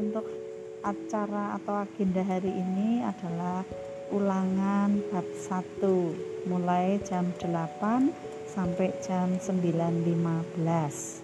untuk acara atau agenda hari ini adalah ulangan bab 1 mulai jam 8 sampai jam 9.15